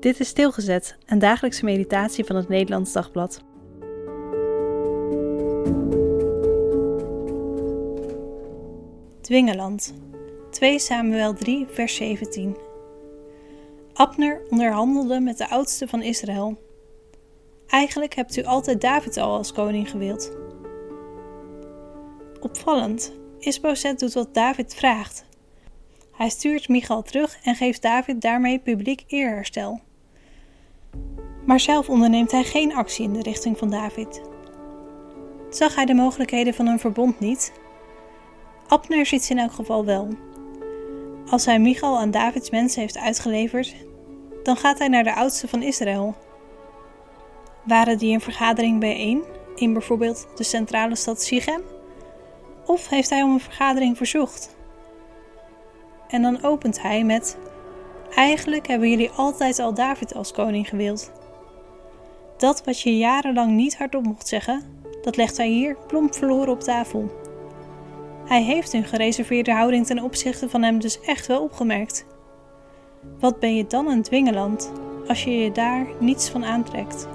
Dit is Stilgezet, een dagelijkse meditatie van het Nederlands Dagblad. Dwingeland 2 Samuel 3 vers 17 Abner onderhandelde met de oudste van Israël. Eigenlijk hebt u altijd David al als koning gewild. Opvallend, Isbozet doet wat David vraagt. Hij stuurt Michal terug en geeft David daarmee publiek eerherstel. Maar zelf onderneemt hij geen actie in de richting van David. Zag hij de mogelijkheden van een verbond niet? Abner ziet ze in elk geval wel. Als hij Michal aan Davids mensen heeft uitgeleverd, dan gaat hij naar de oudste van Israël. Waren die een vergadering bijeen, in bijvoorbeeld de centrale stad Sichem? Of heeft hij om een vergadering verzocht? En dan opent hij met: Eigenlijk hebben jullie altijd al David als koning gewild. Dat wat je jarenlang niet hardop mocht zeggen, dat legt hij hier plomp verloren op tafel. Hij heeft hun gereserveerde houding ten opzichte van hem dus echt wel opgemerkt. Wat ben je dan een dwingeland als je je daar niets van aantrekt?